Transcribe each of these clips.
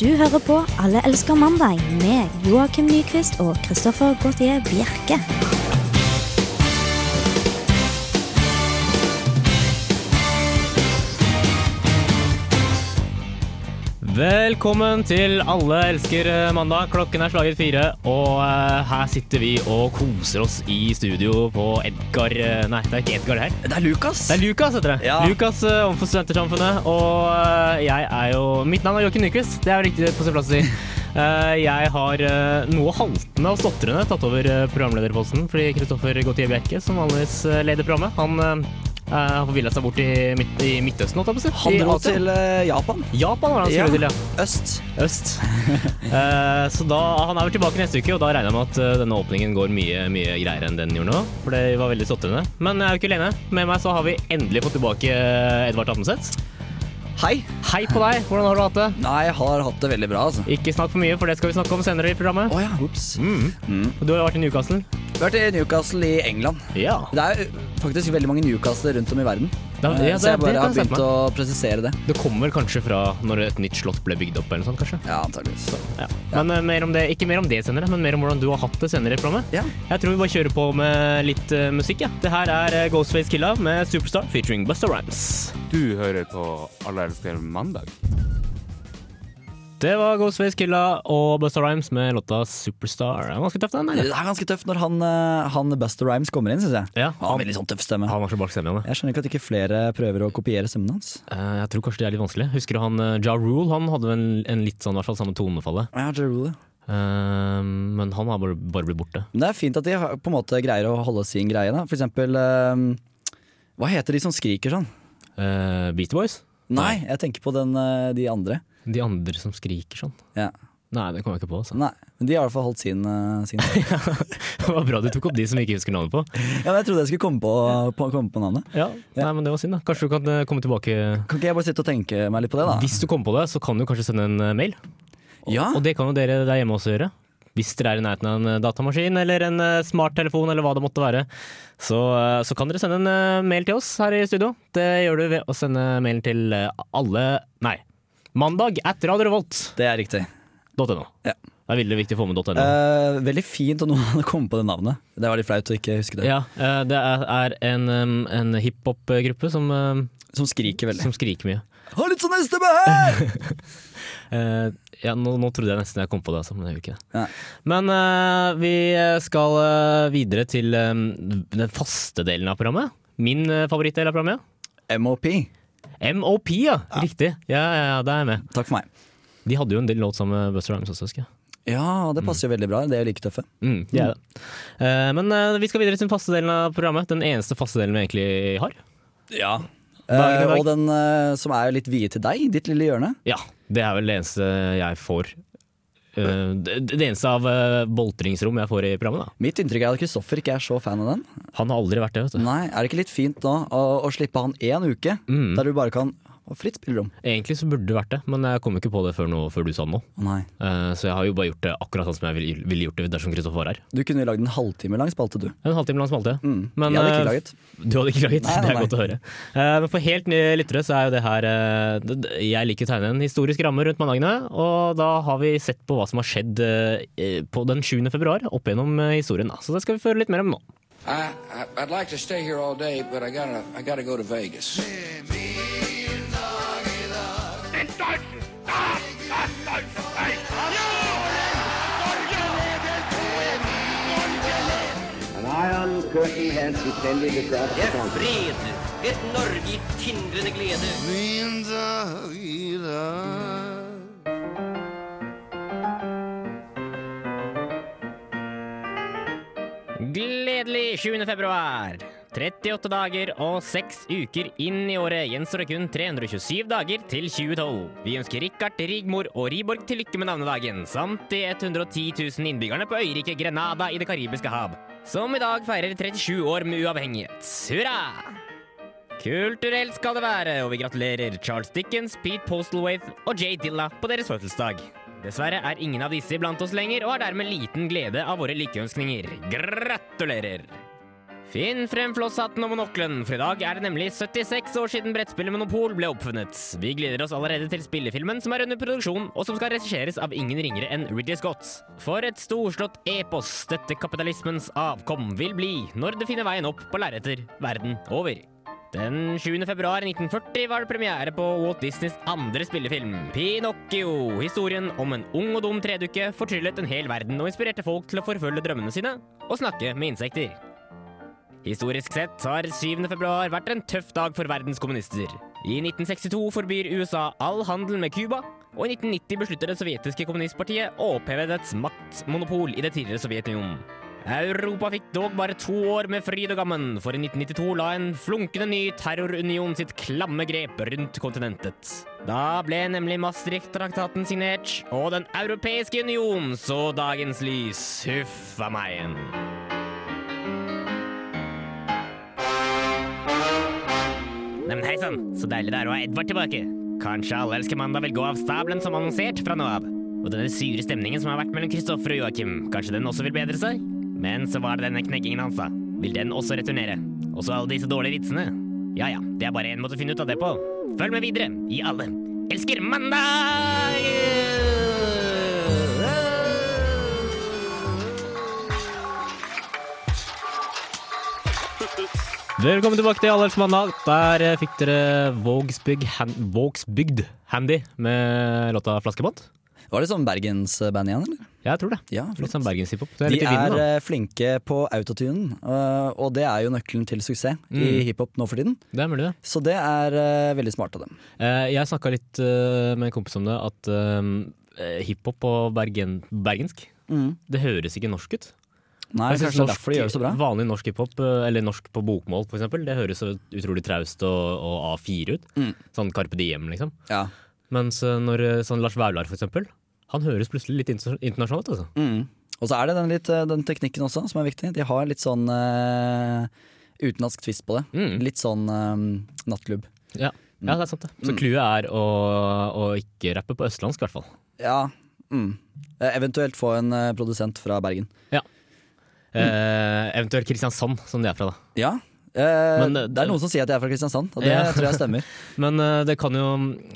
Du hører på Alle elsker mandag med Joakim Nyquist og Christoffer Gautier Bjerke. Velkommen til Alle elsker eh, mandag. Klokken er slaget fire, og eh, her sitter vi og koser oss i studio på Edgar eh, Nei, det er ikke Edgar det her. Det er Lukas. Det er Lukas, heter det. Ja. Lukas eh, overfor Studentersamfunnet. Og eh, jeg er jo Mitt navn er Joakim Nyquist. Det er jo riktig på sin plass å si. Eh, jeg har eh, noe haltende og stotrende tatt over eh, programlederposten fordi Kristoffer Gautier Bjerke, som vanligvis eh, leder programmet, han eh, eh, har forvilla seg bort i, midt, i Midtøsten, holdt jeg på å si. Han dro til eh, Japan. Japan var det han skulle til, ja. Øst. Øst. uh, så da, Han er vel tilbake neste uke, og da regner jeg med at denne åpningen går mye mye greiere enn den gjorde nå. For det var veldig stotrende. Men jeg er jo ikke alene. Med meg så har vi endelig fått tilbake Edvard Ammenseth. Hei. Hei på deg, hvordan har du hatt det? Nei, jeg har hatt det veldig bra, altså. Ikke snakk for mye, for det skal vi snakke om senere i programmet. Oh, ja, Ups. Mm. Mm. Og Du har jo vært i Newcastle. Vært i Newcastle i England. Ja. Det er faktisk veldig mange Newcastle rundt om i verden. Da, ja så jeg det, det bare har begynt å presisere det. Det kommer kanskje fra når et nytt slott ble bygd opp, eller sånt, kanskje. Ja, antageligvis. Ja. Men uh, mer om det, ikke mer om det senere, men mer om hvordan du har hatt det senere i programmet. Ja. Jeg tror vi bare kjører på med litt uh, musikk. Ja. Det her er eh, Ghostface Killa med Superstar featuring Busta Rhymes. Du hører på Alle elsker mandag. Det var Ghostface Killa og Busta Rhymes med låta Superstar. Det er ganske tøft, den. Det eller? er ganske tøft når han, eh, han Busta Rhymes kommer inn, syns jeg. Ja, Han har han, veldig sånn tøff stemme. han har så bak stemmen. Jeg skjønner ikke at ikke flere prøver å kopiere stemmen hans. Eh, Jeg tror kanskje det er litt vanskelig. Husker du han eh, Ja Rule? Han hadde en, en litt sånn, i hvert fall samme tonefallet. Ja, Jerule. Eh, men han har bare, bare blitt borte. Det er fint at de på en måte greier å holde sin greie. Da. For eksempel Hva heter de som skriker sånn? Uh, Beastie Boys? Nei, jeg tenker på den, de andre. De andre som skriker sånn? Ja. Nei, det kommer jeg ikke på. Så. Nei, men de har i hvert fall holdt sin, eh, sin. Det var bra du tok opp de som vi ikke husker navnet på. Ja, men Jeg trodde jeg skulle komme på, på, komme på navnet. Ja, Nei, men det var synd da Kanskje du kan eh, komme tilbake Kan ikke jeg bare sitte og tenke meg litt på det, da? Hvis du kommer på det, så kan du kanskje sende en eh, mail. Ja, Og det kan jo dere der hjemme også gjøre. Hvis dere er i nærheten av en datamaskin eller en smarttelefon eller hva det måtte være, så, så kan dere sende en mail til oss her i studio. Det gjør du ved å sende mailen til alle Nei. Mandag at radiorevolt.no. det er riktig. Ja. Det er veldig viktig å få med .no. Eh, veldig fint at noen hadde kommet på det navnet. Det var litt flaut å ikke huske det. Ja, eh, det er, er en, um, en hiphop-gruppe som, um, Som skriker veldig. som skriker mye. Ha litt sånn stemme her! Eh, ja, nå, nå trodde jeg nesten jeg kom på det, altså, men jeg gjør ikke det. Ja. Men eh, vi skal eh, videre til eh, den faste delen av programmet. Min uh, favorittdel av programmet. MOP. MOP, ja. Riktig. Ja, ja, ja, det er jeg med. Takk for meg. De hadde jo en del låt sammen med Buster Rhymes også, husker jeg. Ja, det passer jo veldig bra. Det er jo like tøffe. Mm, de er det. Uh, men uh, vi skal videre til den faste delen av programmet. Den eneste faste delen vi egentlig har. Ja. Dag. og den som er litt viet til deg, ditt lille hjørne. Ja, det er vel det eneste jeg får. Det, det eneste av uh, boltringsrom jeg får i programmet. da Mitt inntrykk er at Kristoffer ikke er så fan av den. Han har aldri vært det. vet du Nei, Er det ikke litt fint da å, å slippe han én uke, Mm. der du bare kan ha fritt spillerom? Egentlig så burde det vært det, men jeg kom ikke på det før, nå, før du sa det nå. Nei. Uh, så jeg har jo bare gjort det akkurat sånn som jeg ville ville gjort det dersom Kristoffer var her. Du kunne jo lagd en halvtime lang spalte, du. En halvtime lang spalte. Mm. Men, jeg hadde eh, ikke laget. Du hadde ikke laget? Nei, nei, Det er godt å høre. Uh, men for helt nye lyttere så er jo det her eh, det- Jeg liker å tegne en historisk ramme rundt mandagene, og da har vi sett på hva som har skjedd eh, på den 7. februar opp gjennom eh, historien. Så det skal vi føre litt mer om nå. I, I I'd like to stay here all day, but I gotta I gotta go to Vegas. An iron curtain has descended across the Det er fred, et Norge i tindrende glede. Gledelig 20. februar! 38 dager og 6 uker inn i året gjenstår det kun 327 dager til 2012. Vi ønsker Rikard, Rigmor og Riborg til lykke med navnedagen, samt de 110 000 innbyggerne på øyriket Grenada i Det karibiske hav, som i dag feirer 37 år med uavhengighet. Hurra! Kulturelt skal det være, og vi gratulerer Charles Dickens, Pete Postlethwaite og Jay Dilla på deres fødselsdag. Dessverre er ingen av disse blant oss lenger, og har dermed liten glede av våre lykkeønskninger. Gratulerer! Finn frem flosshatten og monokkelen, for i dag er det nemlig 76 år siden brettspillet Monopol ble oppfunnet. Vi gleder oss allerede til spillefilmen som er under produksjon, og som skal regisseres av ingen ringere enn Ridley Scott. For et storslått epos dette kapitalismens avkom vil bli når det finner veien opp på lerreter verden over. Den 7. februar 1940 var det premiere på Walt Disneys andre spillefilm, Pinocchio. Historien om en ung og dum tredukke fortryllet en hel verden og inspirerte folk til å forfølge drømmene sine og snakke med insekter. Historisk sett har 7. februar vært en tøff dag for verdens kommunister. I 1962 forbyr USA all handel med Cuba, og i 1990 beslutter det sovjetiske kommunistpartiet å oppheve dets maktmonopol i det tidligere Sovjetunionen. Europa fikk dog bare to år med fryd og gammen, for i 1992 la en flunkende ny terrorunion sitt klamme grep rundt kontinentet. Da ble nemlig Maastricht-traktaten signert, og Den europeiske union så dagens lys. Huff a meg. Neimen hei sann, så deilig det er å ha Edvard tilbake. Kanskje Alle elsker mandag vil gå av stabelen som annonsert fra nå av. Og denne sure stemningen som har vært mellom Kristoffer og Joakim, kanskje den også vil bedre seg? Men så var det denne knekkingen hans, da. Vil den også returnere? Og så alle disse dårlige vitsene? Ja ja, det er bare én måte å finne ut av det på. Følg med videre i Alle elsker mandag! Velkommen tilbake til Alle elsker mandag. Der eh, fikk dere Vågsbygd Han- Vågsbygd Handy med låta Flaskebånd. Var det sånn bergensband igjen, eller? Ja, jeg tror det. Ja, Litt sånn bergenshiphop. Er De vinden, er da. eh, flinke på autotunen, øh, og det er jo nøkkelen til suksess i Mm. hiphop nå for tiden. Det er mulig, det. Så det er eh, veldig smart av dem. Eh, Jeg snakka litt eh, med en kompis om det, at eh, hiphop på bergen, bergensk, det høres ikke norsk ut. Nei, Jeg synes er derfor de gjør det så bra. Vanlig norsk hiphop, eh, eller norsk på bokmål eksempel, det høres så utrolig traust og, og A4 ut. Mm. Sånn Carpe Diem, liksom. Ja. Mens eh, når eh, sånn Lars Vaular eksempel, han høres plutselig litt internasjonalt ut. Altså. Mm. Og så er det den, litt, den teknikken også som er viktig. De har litt sånn uh, utenlandsk twist på det. Mm. Litt sånn um, nattklubb. Ja. ja, det er sant det. Så clouet er å, å ikke rappe på østlandsk, i hvert fall. Ja. Mm. Eventuelt få en uh, produsent fra Bergen. Eh, eventuelt Kristiansand, som de er fra, da. Ja. eh, Men, eh, det er noen som sier at jeg er fra Kristiansand, og det Ja. tror jeg stemmer. Men eh, det kan jo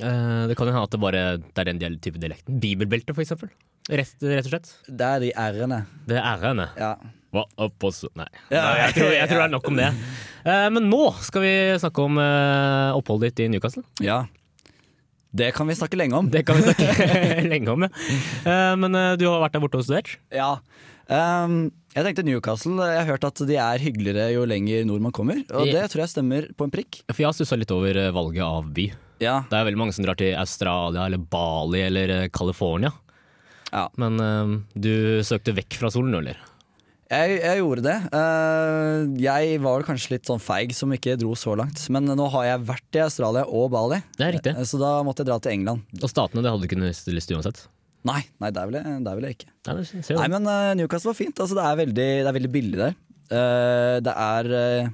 eh, Det kan jo hende at det bare det er den del- type dialekten. Bibelbelte, for eksempel. Rett, rett og slett. Det er de r-ene. Det er r-ene. Ja. Hva opp og så Nei. Ja, Nei, jeg, tror, jeg tror det er nok om det. Eh, men nå skal vi snakke om eh, oppholdet ditt i Newcastle. ja. Det kan vi snakke lenge om. Det kan vi snakke lenge om, ja. Eh, men eh, du har vært der borte og studert? Ja. Ehm, jeg tenkte Newcastle. Jeg har hørt at de er hyggeligere jo lenger nord man kommer. Og det tror jeg stemmer på en prikk. For jeg har stussa litt over eh, valget av by. Ja. Det er veldig mange som drar til Australia eller Bali eller eh, California. Ja. Men eh, du søkte vekk fra solen, eller? Jeg, jeg gjorde det. Uh, jeg var kanskje litt sånn feig som ikke dro så langt. Men nå har jeg vært i Australia og Bali, Det er riktig. Så da måtte jeg dra til England. Og statene, det hadde du ikke lyst til uansett. Nei, nei der, vil jeg, der vil jeg ikke. Nei, Nei, men uh, Newcastle var fint. Altså, det, er veldig, det er veldig billig der. Uh, det er uh,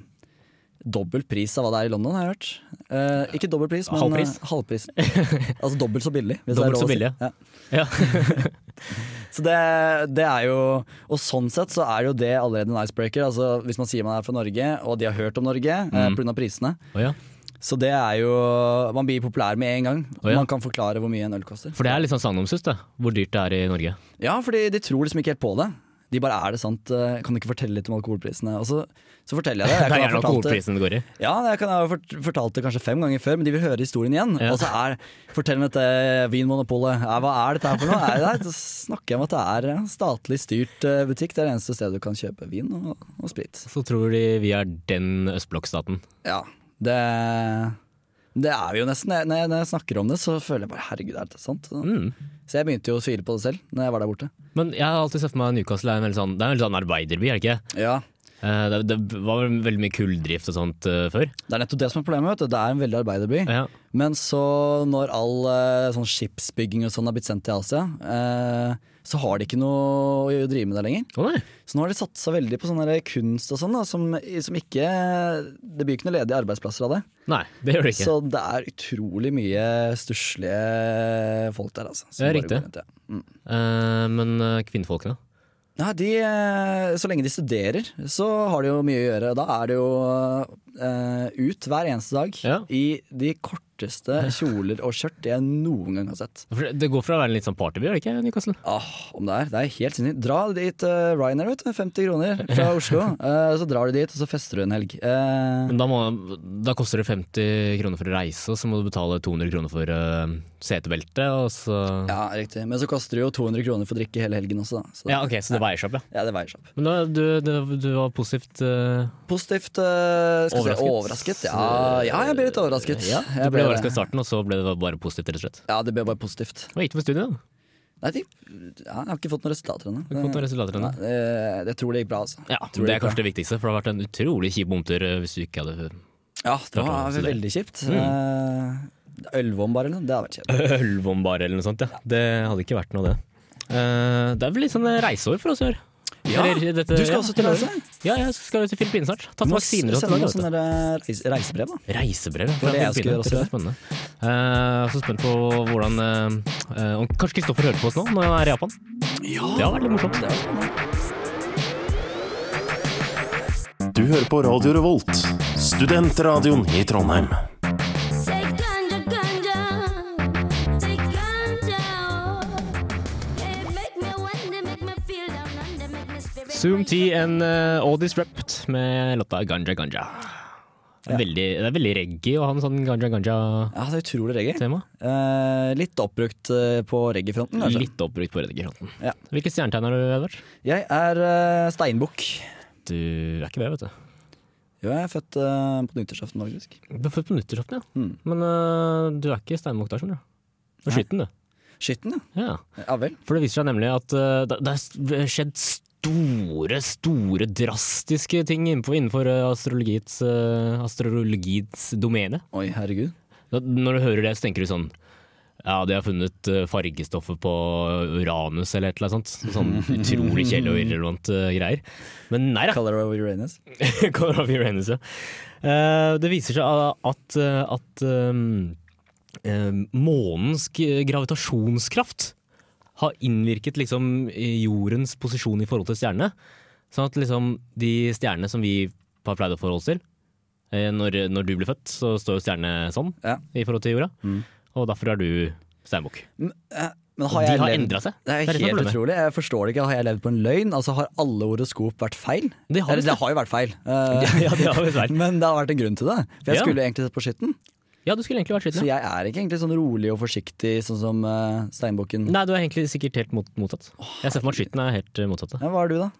dobbel pris av hva det er i London, har jeg hørt. Uh, ikke dobbel pris, men Halvpris. halvpris. altså dobbelt så billig. Er Dobbelt så billig, ja. Ja. Så det, det er jo Og sånn sett så er jo det allerede en icebreaker. Altså Hvis man sier man er fra Norge, og de har hørt om Norge mm. uh, pga. prisene. Oh, ja. Så det er jo Man blir populær med en gang. Oh, ja. Man kan forklare hvor mye en øl koster. For det er litt sånn sagnomsust, det. Hvor dyrt det er i Norge. Ja, for de tror liksom ikke helt på det. De bare er det sant? Eh, Kan du ikke fortelle litt om alkoholprisene? Og så, så forteller jeg det. Jeg Det er gjerne alkoholprisen det går i. Ja, jeg kan ha fortalt det kanskje fem ganger før, men de vil høre historien igjen. Ja. Og så er Fortell om dette Vinmonopolet. Ja, hva er dette her for noe? Nei, så snakker jeg om at det er statlig styrt eh, butikk. Det er det eneste stedet du kan kjøpe vin og, og sprit. Så tror de vi er den østblokkstaten. Ja, det det er vi jo nesten. Når jeg, når jeg snakker om det, så føler jeg bare herregud, er dette sant? Så, Mm. så jeg begynte jo å tvile på det selv når jeg var der borte. Men jeg har alltid sett for meg Newcastle er en veldig sånn, det er en veldig sånn arbeiderby, er det ikke? Ja, Eh, Det, det var vel veldig mye kulldrift og sånt uh, før. Det er nettopp det som er problemet. vet du. Det er en veldig arbeiderby. Ja. Men så, når all uh, sånn skipsbygging og sånn har blitt sendt til Asia, eh, så har de ikke noe å drive med der lenger. Oh. Så nå har de satsa veldig på sånn kunst og sånn, da, som, som ikke Det blir ikke noe ledige arbeidsplasser av det. nei, det gjør det ikke. Så det er utrolig mye stusslige folk der, altså. Ja, riktig. rundt, ja. Mm. Uh, men eh, kvinnfolkene? Nei, de, eh, så lenge de studerer, så har de jo mye å gjøre. Da er det jo uh, ut hver eneste dag Ja. i de korteste kjoler og skjørt jeg noen gang har sett. For det går fra å være en litt sånn partyby, det ikke, Newcastle? Ah, om det er. Det er helt sinnssykt. Dra dit uh, Ryanair, vet du. 50 kroner fra Oslo. Uh, så drar du dit, og så fester du en helg. Uh, Men da, må, da koster det 50 kroner for å reise, og så må du betale 200 kroner for uh, setebelte, og så ja, riktig. Men så koster det jo 200 kroner for å drikke hele helgen også, da. Så, Ja, ok, så det veier seg opp, ja. ja, det veier seg opp. Men da, du, du, du var positivt Positivt Overrasket? overrasket? Ja, ja, jeg ble litt overrasket. Ja, Jeg ble overrasket i starten, og så ble det bare positivt, rett og slett. Ja, det ble bare positivt. Hva gikk det med studiet? da? Nei, de, ja, jeg har ikke fått noen resultater ennå. Eh, Jeg tror det gikk bra, altså. Ja, Det det er kanskje det viktigste, for det har vært en utrolig kjip bomtur eh, hvis du ikke hadde Ja, det var veldig kjipt. Mm. Eh, Ølvom bare, eller noe. Det hadde vært kjedelig. ølvombar eller noe sånt. Ja. Det hadde ikke vært noe, det. Det er vel litt sånn reiseår for oss i år. Ja, Eller dette- Du skal ja, også til reise? Ja, jeg skal til Filippinene snart. Tatt Du må vaksiner og sende sånn der reise, reisebrev, da. Reisebrev Det var det jeg også. Det er spennende. Uh, Jeg er så spent på hvordan uh, uh, kanskje Kristoffer hører på oss nå når han er i Japan? Ja, Det har vært litt morsomt. Du hører på Radio Revolt, studentradioen i Trondheim. Zoom T and uh, All Disrupt med låta Ganja Ganja. Det er, veldig, det er veldig reggae å ha en sånn Ganja Ganja-tema. Ja, det er utrolig reggae. Eh, litt oppbrukt eh, på reggae-fronten, kanskje. Litt oppbrukt på reggae-fronten. Ja. Hvilket stjernetegn er du, Edvard? Jeg er uh, steinbukk. Du er ikke det, vet du. Jo, jeg er født uh, på nyttårsaften, faktisk. Du er født på nyttårsaften, ja. Mm. Men uh, du er ikke steinbukk der, skjønner du. Du er skytten, du. Skytten, ja. Ja. Ja vel. For det viser seg nemlig at uh, det, har skjedd store, store, drastiske ting innenfor, innenfor øh, astrologiets, øh, astrologiets domene. Oi, herregud. Når du hører det, så tenker du sånn ja, de har funnet øh, fargestoffet på Uranus eller et eller annet sånt. Sånn utrolig kjedelig og irrelevant greier. Men nei da. Color of Uranus. Color of Uranus, ja. Eh, det viser seg at, at eh, månens gravitasjonskraft har innvirket liksom jordens posisjon i forhold til stjernene. Sånn at liksom de stjernene som vi har pleid å forholde oss til eh, når, når du ble født, så står jo stjernene sånn Ja. i forhold til jorda. Mm. Og derfor er du steinbukk. Men, eh, men har de har endra seg. Det er Det er helt utrolig. Jeg forstår det ikke. Har jeg levd på en løgn? Altså Har alle horoskop vært feil? De har det det. har jo vært feil. Uh, Ja, de har vært feil. Men det har vært en grunn til det. For jeg Ja. skulle egentlig sett på skytten. Ja, du skulle egentlig vært Så jeg er ikke egentlig sånn rolig og forsiktig sånn som uh, steinbukken. Nei, du er egentlig sikkert helt mot, motsatt. Jeg ser for meg at skytten er helt motsatt. Ja, hva er du, da?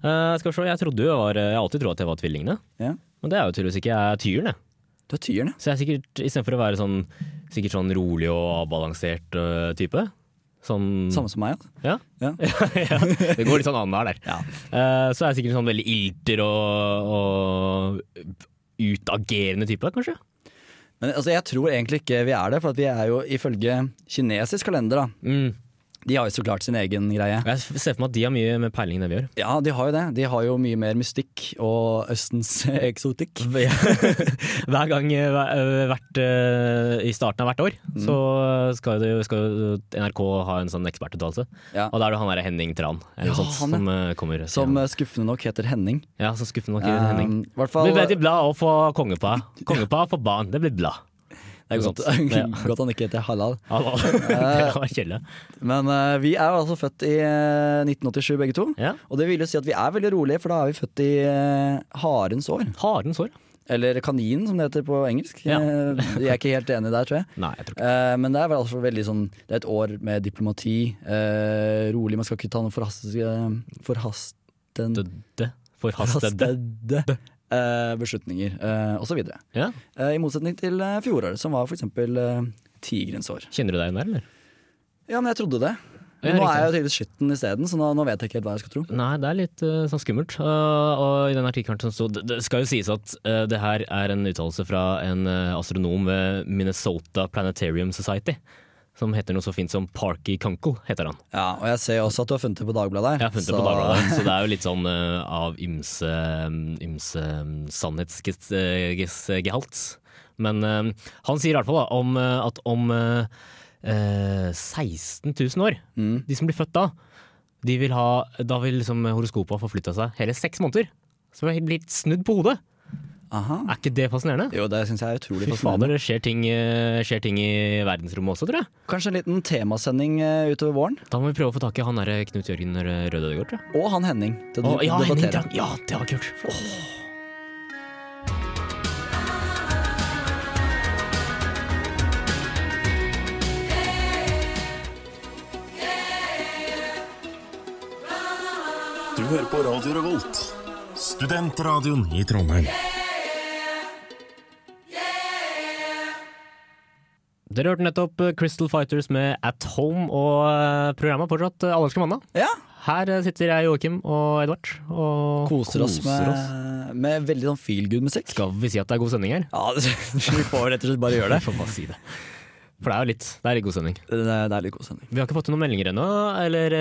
Uh, skal vi se, jeg trodde jo jeg var Jeg har alltid trodd at jeg var tvillingene. Ja. Men det er jo tydeligvis ikke. Jeg er tyren, jeg. Du er tyren, ja. Så jeg er sikkert, istedenfor å være sånn sikkert sånn rolig og avbalansert uh, type Sånn Samme som meg. Ja. Ja. Ja. ja, det går litt sånn annenhver der. Ja. Eh, så er jeg sikkert sånn veldig ilter og, og utagerende type, kanskje. Men altså, jeg tror egentlig ikke vi er det, for vi er jo ifølge kinesisk kalender, da. Mm. De har jo så klart sin egen greie. Jeg ser for meg at de har mye med peiling enn det vi gjør. Ja, de har jo det. De har jo mye mer mystikk og Østens eksotikk. Hver gang eh, hvert, eh, i starten av hvert år Mm. så skal, det, skal NRK ha en sånn ekspertuttalelse. Ja. Og da er det han der Henning Tran eller Ja, sånt, han, som eh, kommer. Som eh, skuffende nok heter Henning. Ja, så skuffende nok heter Henning. Um, hvert fall, Det blir veldig bra å få kongepa. Kongepa for barn, det blir bra. Det er godt. Ja. godt han ikke heter Halal. halal. kjedelig. Men uh, vi er altså født i eh, 1987 begge to. Ja. Og det vil jo si at vi er veldig rolige, for da er vi født i uh, harens år. Harens år. Eller kaninen, som det heter på engelsk. Ja. Eh, jeg er ikke helt enig der, tror jeg. Nei, jeg tror ikke Uh, men det er vel altså veldig sånn Det er et år med diplomati. eh, rolig, man skal ikke ta noe forhastede. Forhastede. forhastede eh, beslutninger, uh, osv. Ja. Uh, I motsetning til uh, fjoråret, som var eksempel uh, tigerens år. Kjenner du deg igjen der, eller? Ja, men jeg trodde det. Men nå er jeg jo tydeligvis skytten isteden, så nå, nå vet jeg ikke helt hva jeg skal tro. Nei, det er litt uh, sånn skummelt. Uh, og i den artikkelen som sto Det det skal jo sies at uh, det her er en uttalelse fra en eh, astronom ved Minnesota Planetarium Society. Som heter noe så fint som Parky Kunkel, heter han. Ja, Og jeg ser også at du har funnet det på Dagbladet. Jeg har funnet det på Dagbladet, så det er jo litt sånn uh, av ymse, ymse sannhetsgehalt. Men uh, han sier i hvert fall da, om, eh, at om uh, eh, 16 000 år, Mm. de som blir født da, De vil ha, da vil liksom horoskopet ha forflytta seg hele seks måneder. Så det blitt snudd på hodet. Aha. Er ikke det fascinerende? Jo, det syns jeg er utrolig Fy fascinerende. fader, det skjer ting, eh, skjer ting i verdensrommet også, tror jeg. Kanskje en liten temasending eh, utover våren. Da må vi prøve å få tak i han derre Knut Jørgen Røde Ødegård, tror jeg. Og han Henning til å ja, Henning debattere. Trang. Ja, det var kult. Du hører på Radio Revolt, studentradioen i Trondheim. Dere hørte nettopp eh, Crystal Fighters med At Home, og eh, programmet er fortsatt eh, Allerske mandag. Ja. Her sitter jeg, Joakim og Edvard, og Koser oss med, med veldig sånn feel good-musikk. Skal vi si at det er god sending her? Ja, vi får rett og slett bare gjøre det. Vi får bare si det. For det er jo litt, det er litt god sending. Det det er litt god sending. Vi har ikke fått noen meldinger ennå, eller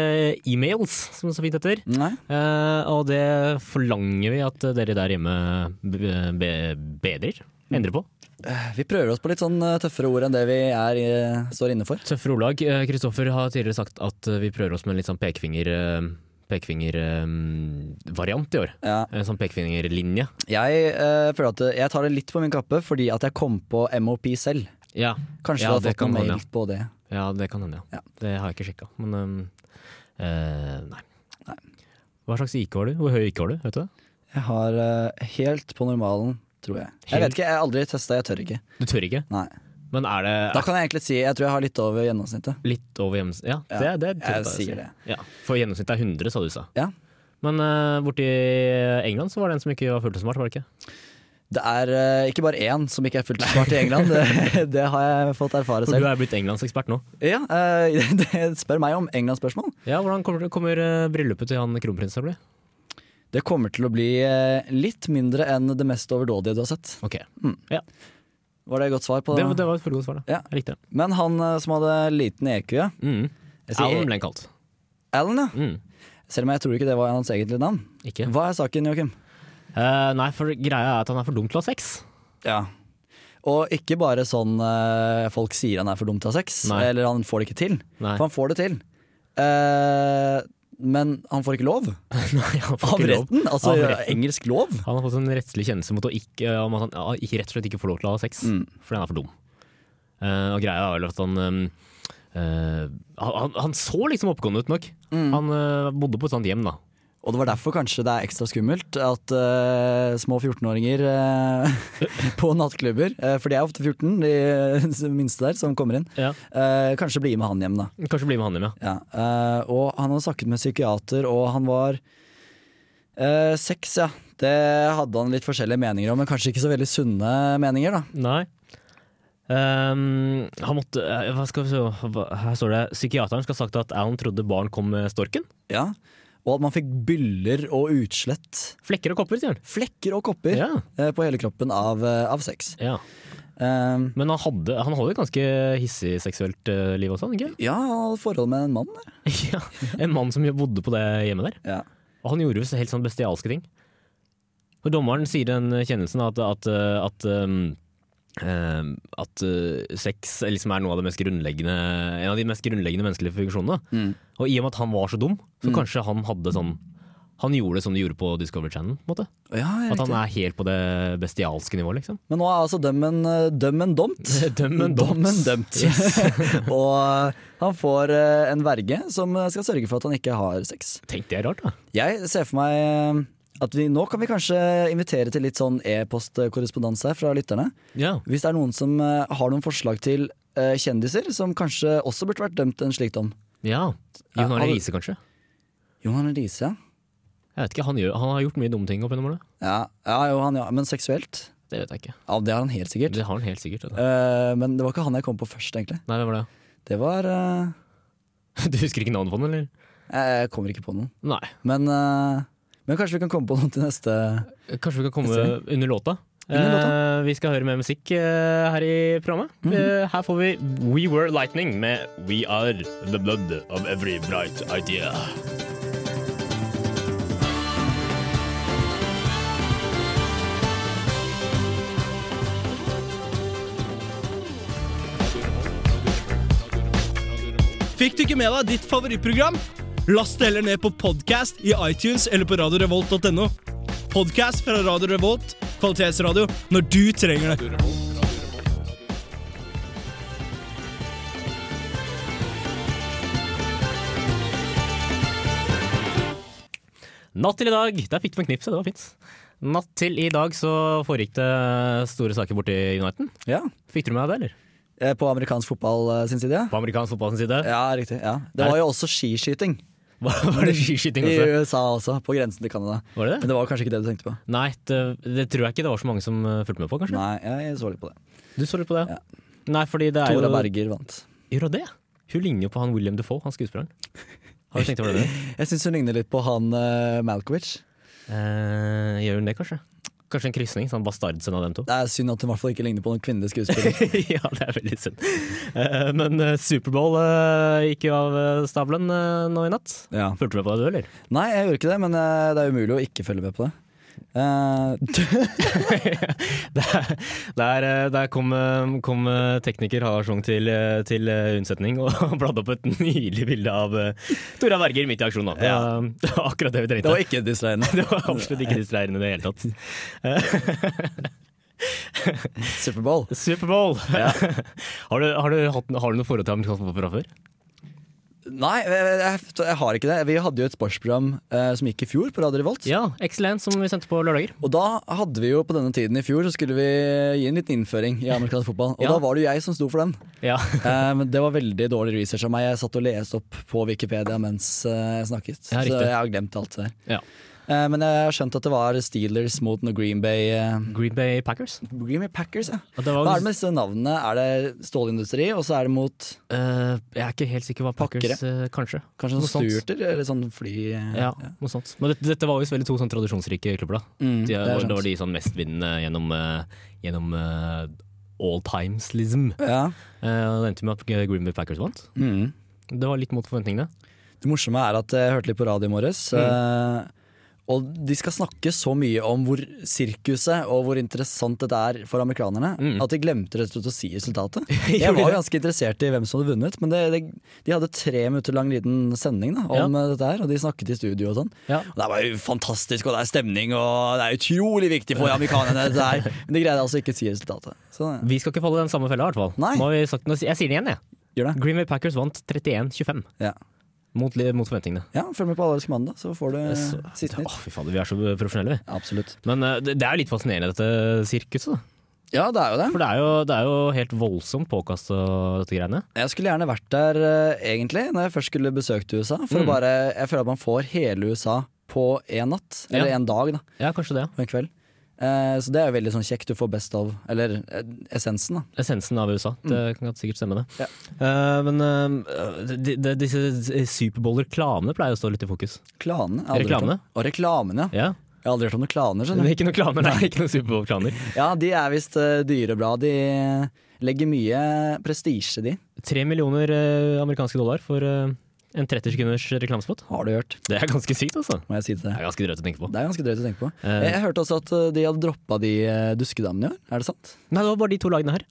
e-mails, som det så fint heter. Nei. Eh, og det forlanger vi at dere der hjemme be be bedrer. Endrer på. Vi prøver oss på litt sånn eh, tøffere ord enn det vi er, eh, står inne for. Tøffere ordlag. Eh, Kristoffer har tidligere sagt at eh, vi prøver oss med en litt sånn pekefinger... eh, Pekefingervariant i år. Ja. En sånn pekefingerlinje. Jeg uh, føler at jeg tar det litt på min kappe fordi at jeg kom på MOP selv. Ja, Kanskje Ja, du har fått noen mail på det. ja det kan hende, ja. Det har jeg ikke sjekka. Men eh, nei. Nei. Hva slags IK har du? Hvor høy IK har du? Vet du? Jeg har uh, helt på normalen, tror jeg. Jeg vet ikke, jeg har aldri testa, jeg tør ikke. Du tør ikke? Nei. Men er det Da kan jeg egentlig si jeg tror jeg har litt over gjennomsnittet. litt over gjennomsnittet? Ja, Ja, det, det jeg jeg sier si. det. Ja, for gjennomsnittet er 100, sa du sa. Ja. Men uh, borti England så var det en som ikke var fullt så smart, var det ikke? Det er uh, ikke bare én som ikke er fullt så smart i England, det, det har jeg fått erfare For du selv. er blitt englandsekspert nå. Ja, uh, det spør meg om England-spørsmål. Ja, Hvordan kommer, kommer eh, bryllupet til han kronprinsen til å bli? Det kommer til å bli eh, litt mindre enn det mest overdådige du har sett. Ok, Var det et godt svar på Det, det? det var et godt svar, da. Ja. Jeg likte det. Men han eh, som hadde liten EQ, ja. Mm. Sier- Alan ble han kalt. Alan, ja. Mm. Selv om jeg tror ikke det var hans egentlige navn. Ikke? Hva er saken, Joakim? Uh, nei, for greia er at han er for dum til å ha sex. Ja. Og ikke bare sånn uh, folk sier han er for dum til å ha sex, Nei. eller han får det ikke til. Nei. For han får det til. Eh, men han får ikke lov Nei, han får av ikke lov. retten. Altså Av retten. engelsk lov. Han har fått en rettslig kjennelse mot å ikke, om at han ja, ikke rett og slett ikke får lov til å ha sex, Mm. fordi han er for dum. Uh, og greia er vel at han um, han, han- han så liksom oppegående ut nok. Mm. Han uh, bodde på et sånt hjem, da. Og det var derfor kanskje det er ekstra skummelt at uh, små 14-åringer uh, på nattklubber, uh, for de er ofte 14, de minste der som kommer inn, Ja. eh, kanskje blir med han hjem, da. Kanskje bli med han hjem, ja. Ja, eh, og han hadde snakket med psykiater, og han var seks, ja. Det hadde han litt forskjellige meninger om, men kanskje ikke så veldig sunne meninger, da. Nei. Um, han måtte eh, Hva skal vi se Her står det psykiateren skal ha sagt at Alan trodde barn kom med storken. Ja. Og at man fikk byller og utslett. Flekker og kopper, sier han. Flekker og kopper Ja. eh, på hele kroppen av, eh, av sex. ja. Um, Men han hadde, han hadde et ganske hissig seksuelt eh, liv også, ikke? ja, forholdet forhold med en mann ja. En mann som bodde på det hjemmet der. Ja. Og han gjorde helt sånn bestialske ting. For dommeren sier den kjennelsen at, at, at, um, at uh, sex liksom er noe av det mest grunnleggende en av de mest grunnleggende menneskelige funksjonene. Mm. Og i og med at han var så dum, så kanskje han hadde sånn Han gjorde det som de gjorde på Discovery Channel. på en måte. Ja, At han er helt på det bestialske nivået, liksom. Men nå er altså dømmen uh, dømmen dømt. Dømmen dømt. og eh, han får eh, en verge som eh, skal sørge for at han ikke har sex. Tenk det er rart, da. Jeg ser for meg eh, at vi, nå kan vi kanskje invitere til litt sånn e-postkorrespondanse fra lytterne. Ja. Hvis det er noen som eh, har noen forslag til eh, kjendiser som kanskje også burde vært dømt en slik dom. ja. Jon Arne Riise, kanskje. Jon Arne Riise, ja. Jeg vet ikke, han, gjør, han har gjort mye dumme ting opp gjennom årene. Ja, ja, jo, han, ja. Men seksuelt? Det vet jeg ikke. Ja, det har han helt sikkert. Det har han helt sikkert. Altså. Eh, men det var ikke han jeg kom på først, egentlig. Nei, hvem var det? Det var eh, Du husker ikke navnet på den, eller? Jeg kommer ikke på noen. Nei. Men, eh, men kanskje vi kan komme på noe til neste Kanskje vi kan komme Neste under låta? Under låta. Eh, vi skal høre mer musikk eh, her i programmet. Eh, her får vi We Were Lightning med We Are The Blood of Every Bright Idea. Fikk du ikke med deg ditt favorittprogram? Last det heller ned på podkast i iTunes eller på radiorevolt.no. Podkast fra Radio Revolt, kvalitetsradio, når du trenger det. Natt til i dag, der fikk du med knipset, det var fint. Natt til i dag så foregikk det store saker borti Uniten. Ja. Fikk du med deg det, eller? Eh, På amerikansk fotball eh, sin side. På amerikansk fotball sin side? Ja, riktig. Ja. Det var jo også skiskyting. Var det skiskyting I? USA også, på grensen til Canada. Var det det? Men det var kanskje ikke det du tenkte på? Nei, det, det tror jeg ikke det var så mange som eh, fulgte med på, kanskje? Nei, jeg så litt på det. Du så litt på det? Nei, fordi det er Tora jo Berger vant. Gjør hun det? Hun ligner jo på han William Defoe, han skuespilleren. Har du tenkt over det? Jeg syns hun ligner litt på han uh, Malkovich. Eh, gjør hun det, kanskje? Kanskje en krysning? Sånn bastardsønn av dem to? Det er synd at hun i hvert fall ikke ligner på noen kvinnelig skuespiller. ja, det er veldig synd. Uh, men uh, Superbowl uh, gikk jo av stabelen nå i natt. Ja. Fulgte du med på det, du, eller? Nei, jeg gjorde ikke det, men det er umulig å ikke følge med på det. Eh, Der, der, eh, der kom, eh, kom tekniker Harsung til, til unnsetning og bladde opp et nydelig bilde av uh, Tora Berger midt i aksjonen. Ja. Det, var, akkurat det vi trengte. det var ikke distraherende. Det var absolutt ikke distraherende i det hele tatt. Superbowl. Superbowl! har, du, har, du hatt, har du noe forhold til amerikansk fotball fra før? Nei, jeg, jeg, har ikke det. Vi hadde jo et sportsprogram eh, som gikk i fjor på Radio Revolt. Ja, Excellent, som vi sendte på lørdager. Og da hadde vi jo på denne tiden i fjor Så skulle vi gi en liten innføring i amerikansk fotball. Og Ja. da var det jo jeg som sto for den. Ja. Eh, men det var veldig dårlig research av meg. Jeg satt og leste opp på Wikipedia mens eh, jeg snakket. Ja, så jeg har glemt alt det der. Ja. Eh, men jeg har skjønt at det var Steelers mot Green Bay eh, Green Bay Packers. Green Bay Packers, ja. Det var, Hva er det med disse navnene? Er det stålindustri, og så er det mot uh, jeg er ikke helt sikker hva Packers eh, Kanskje. kanskje Noe sånn. Stuarter? Eller sånn fly... ja, Ja, noe sånt. Men dette, dette var visst veldig to sånn tradisjonsrike klubber. da Mm, de, det var, det var de sånn mestvinnende gjennom, gjennom all times, liksom. Ja. Uh, det endte med at Green Bay Packers vant. Mm. Det var litt mot forventningene. Det morsomme er at jeg hørte litt på radio i morges. Mm. eh, og de skal snakke så mye om hvor sirkuset og hvor interessant dette er for amerikanerne, Mm. at de glemte rett og slett å si resultatet. Jeg var ganske interessert i hvem som hadde vunnet, men det, det, de hadde tre minutter lang liten sending da, om ja. dette her, og de snakket i studio og sånn. Ja. Og det var jo fantastisk, og det er stemning, og det er utrolig viktig for amerikanerne, dette her. Men de greide altså ikke å si resultatet. Så Vi skal ikke falle i den samme fella, i hvert fall. Nei. Jeg sier det igjen, jeg. Green Bay Packers vant 31-25. Ja. Mot, mot forventningene. ja, følg med på Allelsk mandag, så får du Så- siste Å, nytt. fy fader, vi er så profesjonelle, vi. Absolutt. Men uh, det, det er jo litt fascinerende, dette sirkuset. da Ja, det er jo det. For det er jo, det er jo helt voldsomt påkasta, dette greiene. Jeg skulle gjerne vært der uh, egentlig, når jeg først skulle besøkt USA. For Mm. å bare, jeg føler at man får hele USA på én natt, eller Ja. en dag, da, Ja, kanskje det. på en kveld. Eh, så det er jo veldig sånn kjekt. Du får best av Eller eh, essensen, da. Essensen av USA. Det kan sikkert stemme, det. Ja. Uh, men uh, de, de, disse Superbowl-reklamene pleier å stå litt i fokus. Klanene. Reklamene? Og reklamene, ja. Jeg har aldri hørt om noen klaner. Skjønner er du. ikke noen klaner, nei. Ikke noen Superbowl-klaner. Ja, de er visst uh, dyre bra. De legger mye prestisje, de. Tre millioner amerikanske dollar for en 30 sekunders reklamespot. Har du hørt, Det er ganske sykt, altså. må jeg si det. Det er ganske drøyt å tenke på. Det er ganske drøyt å tenke på. Uh, Jeg, jeg hørte også at eh, de hadde droppa de duskedamene i år. Er det sant? Nei, det var bare de to lagene her.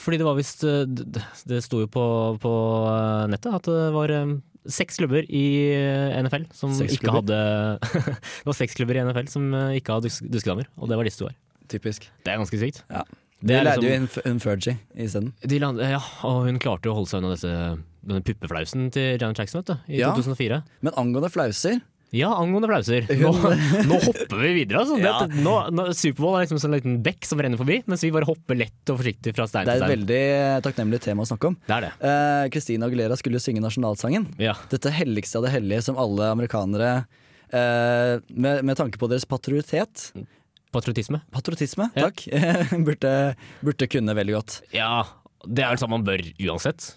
Fordi det var visst eh, Det det sto jo på, på eh, nettet at det var eh, seks klubber i eh, NFL som Seks ikke klubber? hadde Det var seks klubber i NFL som eh, ikke hadde dus duskedamer, og det var disse to her. Typisk. Det er ganske sykt. Ja. Det De leide jo liksom- inn en Fergie isteden. De ja, og hun klarte jo å holde seg unna denne puppeflausen til Janet Jackson vet du, i Ja. 2004. Men angående flauser Ja, angående flauser. Nå, nå hopper vi videre. Altså. Ja. Nå, nå, Superbowl er liksom en sånn liten bekk som renner forbi, mens vi bare hopper lett og forsiktig fra stein Det er et veldig takknemlig tema å snakke om. Det er det. Eh, Christina Aguilera skulle jo synge nasjonalsangen. Ja. Dette helligste av det hellige som alle amerikanere eh, med, med tanke på deres patriotet Patriotisme. Patriotisme, Ja. takk. burde, burde kunne veldig godt. Ja, det er vel sånn man bør uansett.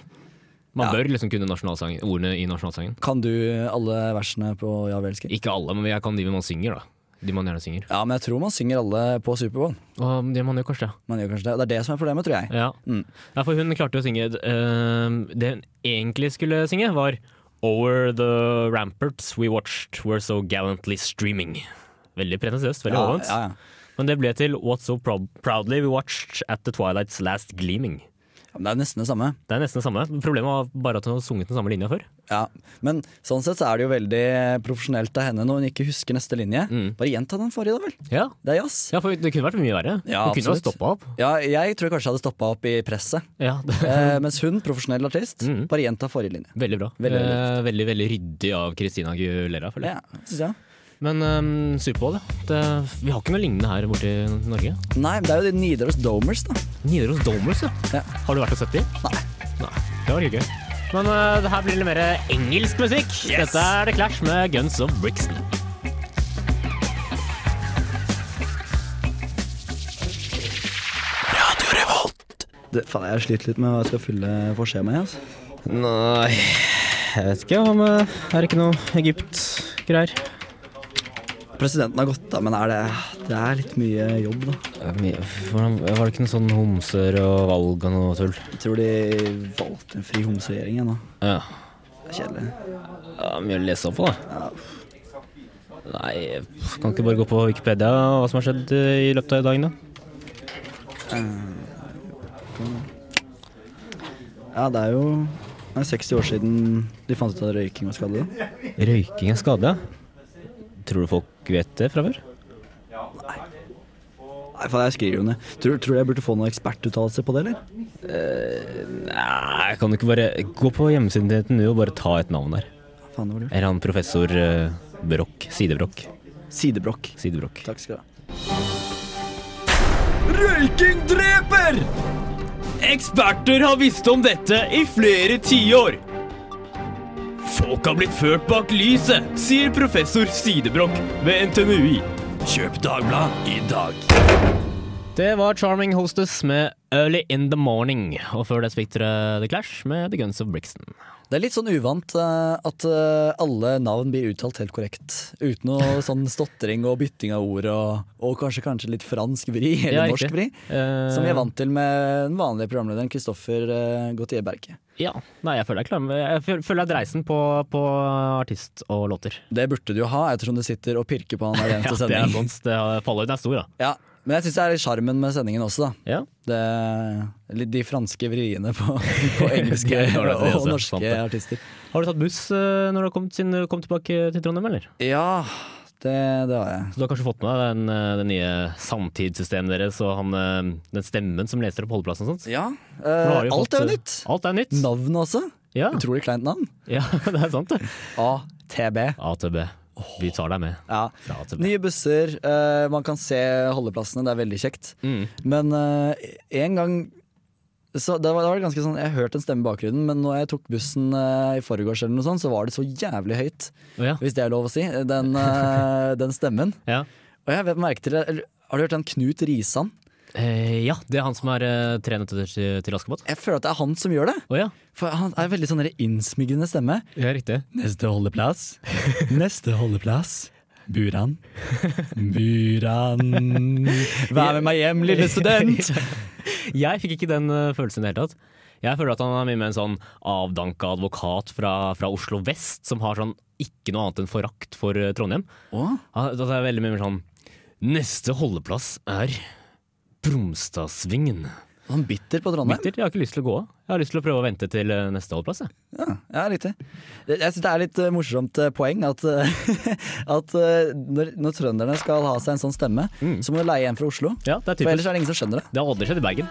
Man Ja. bør liksom kunne ordene i nasjonalsangen. Kan du alle versene på Ja, vi elsker? Ikke alle, men jeg kan de man synger, da. De man gjerne synger. Ja, men jeg tror man synger alle på Superbowl. Og det man gjør kanskje det. Man gjør kanskje det. Det er det som er problemet, tror jeg. Ja. Mm. ja, for hun klarte å synge uh, Det hun egentlig skulle synge, var Over the ramparts we watched were so gallantly streaming. Veldig pretensiøst, veldig Ja, ja, ja. Men det ble til What's so proud proudly we watched at the twilight's last gleaming. Men det er nesten det samme. Det er nesten det samme. Problemet var bare at hun hadde sunget den samme linja før. Ja, Men sånn sett så er det jo veldig profesjonelt av henne når hun ikke husker neste linje. Mm. Bare gjenta den forrige, da vel. Ja, Det er jazz. ja for det kunne vært mye verre. Ja, hun kunne stoppa opp. Ja, jeg tror jeg kanskje jeg hadde stoppa opp i presset. Ja, Eh, mens hun, profesjonell artist, Mm. bare gjenta forrige linje. veldig bra. Veldig, veldig Eh, veldig, veldig ryddig av Christina Gulera, føler jeg. Ja, synes jeg. Men um, Superbowl, ja. Det, vi har ikke noe lignende her borte i Norge. Nei, men det er jo de Nidaros Domers, da. Nidaros Domers, ja. Ja. Har du vært og sett de? Nei. Nei. Det var ikke gøy. Men uh, det her blir litt mer engelsk musikk. Yes. Dette er The Clash med Guns of Brixton. Det, faen, jeg sliter litt med hva jeg skal fylle for med. Altså. Nei, jeg vet ikke om uh, Er det ikke noe Egypt-greier? Presidenten har gått da, men er det, det er litt mye jobb, da. Var det ikke noe sånn homser og valg og noe tull? Jeg tror de valgte en fri homseregjering ennå. Ja. Det er kjedelig. ja mye å lese opp på, da. Nei, kan ikke bare gå på Wikipedia hva som har skjedd uh, i løpet av dagen, da? Ja, det er jo det er 60 år siden de fant ut at røyking var skadelig. Røyking er skadelig, ja. Tror du folk vet det fra før? Nei, Nei, faen, jeg skriver jo ned. Tror, tror du jeg burde få noen ekspertuttalelse på det, eller? Nei, kan du ikke bare gå på hjemmesiden til NTNU og bare ta et navn der? Faen, det var lurt. Eller han professor uh, Brokk. Sidebrokk. Sidebrokk. Sidebrokk. Takk skal du ha. Røyking dreper! Eksperter har visst om dette i flere tiår. Folk har blitt ført bak lyset, sier professor Sidebrokk ved NTNUI. Kjøp Dagblad i dag. Det var Charming Hostess med Early In The Morning. Og før det fikk dere The Clash med The Guns of Brixton. Det er litt sånn uvant eh, at eh, alle navn blir uttalt helt korrekt. Uten noe sånn stotring og bytting av ord, og, og kanskje, kanskje litt fransk vri, eller Ja, norsk vri. Uh, Som vi er vant til med den vanlige programlederen Kristoffer uh, Gautier Berke. Ja. Nei, jeg føler jeg er klar med Jeg føler jeg er dreisen på, på artist og låter. Det burde du jo ha, ettersom du sitter og pirker på han hver Ja, det er sending. sånn, det har- Fallhøyden er stor, da. Ja, men jeg syns det er litt sjarmen med sendingen også, da. Ja. Det, de franske vriene på, på engelske Det er det, det er og norske artister. Har du tatt buss eh, når du du kom tilbake til Trondheim, eller? Ja, det, det har jeg. Så du har kanskje fått med deg den, den nye samtidssystemet deres og han, eh, den stemmen som leser opp holdeplassen og sånt? Ja, eh, alt fått, er eh, nytt. Alt er nytt. Navnet også. Ja, Utrolig kleint navn. ja det er sant, det. ATB. AtB. Vi tar deg med Ja. Nye busser, eh, man kan se holdeplassene, det er veldig kjekt. Mm. Men eh, en gang så da var, det var ganske sånn, Jeg hørte en stemme i bakgrunnen, men når jeg tok bussen uh, i forgårs, eller noe sånt, så var det så jævlig høyt, oh, ja. hvis det er lov å si, den, uh, den stemmen. Ja. Og jeg merket til det, Har du hørt den Knut Risan? Eh, ja, det er han som er uh, tre nøtter til, til Askepott. Jeg føler at det er han som gjør det. Oh, ja. For Han er veldig sånn innsmigrende stemme. ja, riktig. Neste holdeplass. Neste holdeplass. Buran. Buran. Vær med meg hjem, lille student. Jeg fikk ikke den eh, følelsen i det hele tatt. Jeg føler at han er mye mer en sånn avdanka advokat fra, fra Oslo vest, som har sånn ikke noe annet enn forakt for eh, Trondheim. Da Han, det er veldig mye mer sånn Neste holdeplass er Bromstadsvingen. Han bitter på Trondheim. Bitter, Jeg har ikke lyst til å gå av. Jeg har lyst til å prøve å vente til eh, neste holdplass. Jeg. Ja, ja riktig. Jeg syns det er litt eh, morsomt eh, poeng at, at når, når trønderne skal ha seg en sånn stemme, så må du leie en fra Oslo. Ja, det er typisk. For ellers er det ingen som skjønner det. Det har aldri skjedd i Bergen.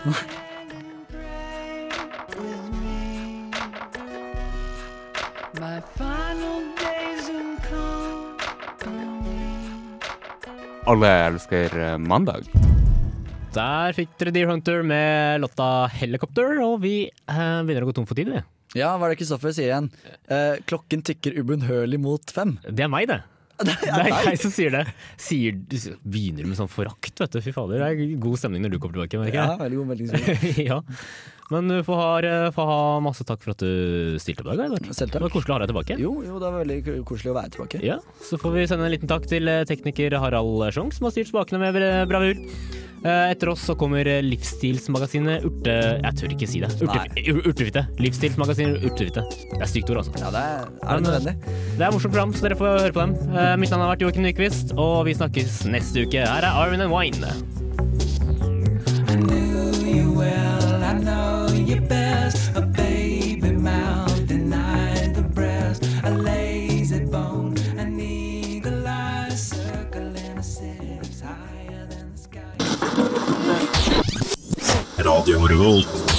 Alle elsker mandag. Der fikk dere Deer Hunter med låta Helicopter, og vi eh, begynner å gå tom for tid. vi. Ja, hva er det Kristoffer sier igjen? Eh, klokken tikker ubønnhørlig mot fem. Det er meg, det. Det er jeg som sier det. Sier, begynner med sånn forakt, vet du. Fy fader, det er god stemning når du kommer tilbake. Ja, veldig god melding. ja. Men du får ha, får ha masse takk for at du stilte opp i dag. Selv takk. Det var koselig å ha deg tilbake. Jo, jo, det var veldig koselig å være tilbake. Ja, Så får vi sende en liten takk til eh, tekniker Harald Schjong, som har styrt spakene med bra- bravur. Eh, Etter oss så kommer eh, livsstilsmagasinet Urte... Jeg tør ikke si det. Urte, Ur- Urtefitte. Livsstilsmagasinet Urtefitte. Det er stygt ord, altså. Ja, det er, er det nødvendig. Det er morsomt program, så dere får høre på dem. Eh, Mitt navn har vært Joakim Nyquist, og vi snakkes neste uke. Her er Arvin and Wine. best, a baby mouth denied the breast, a lazy bone, an eagle eye circling city higher than the sky. And all the world.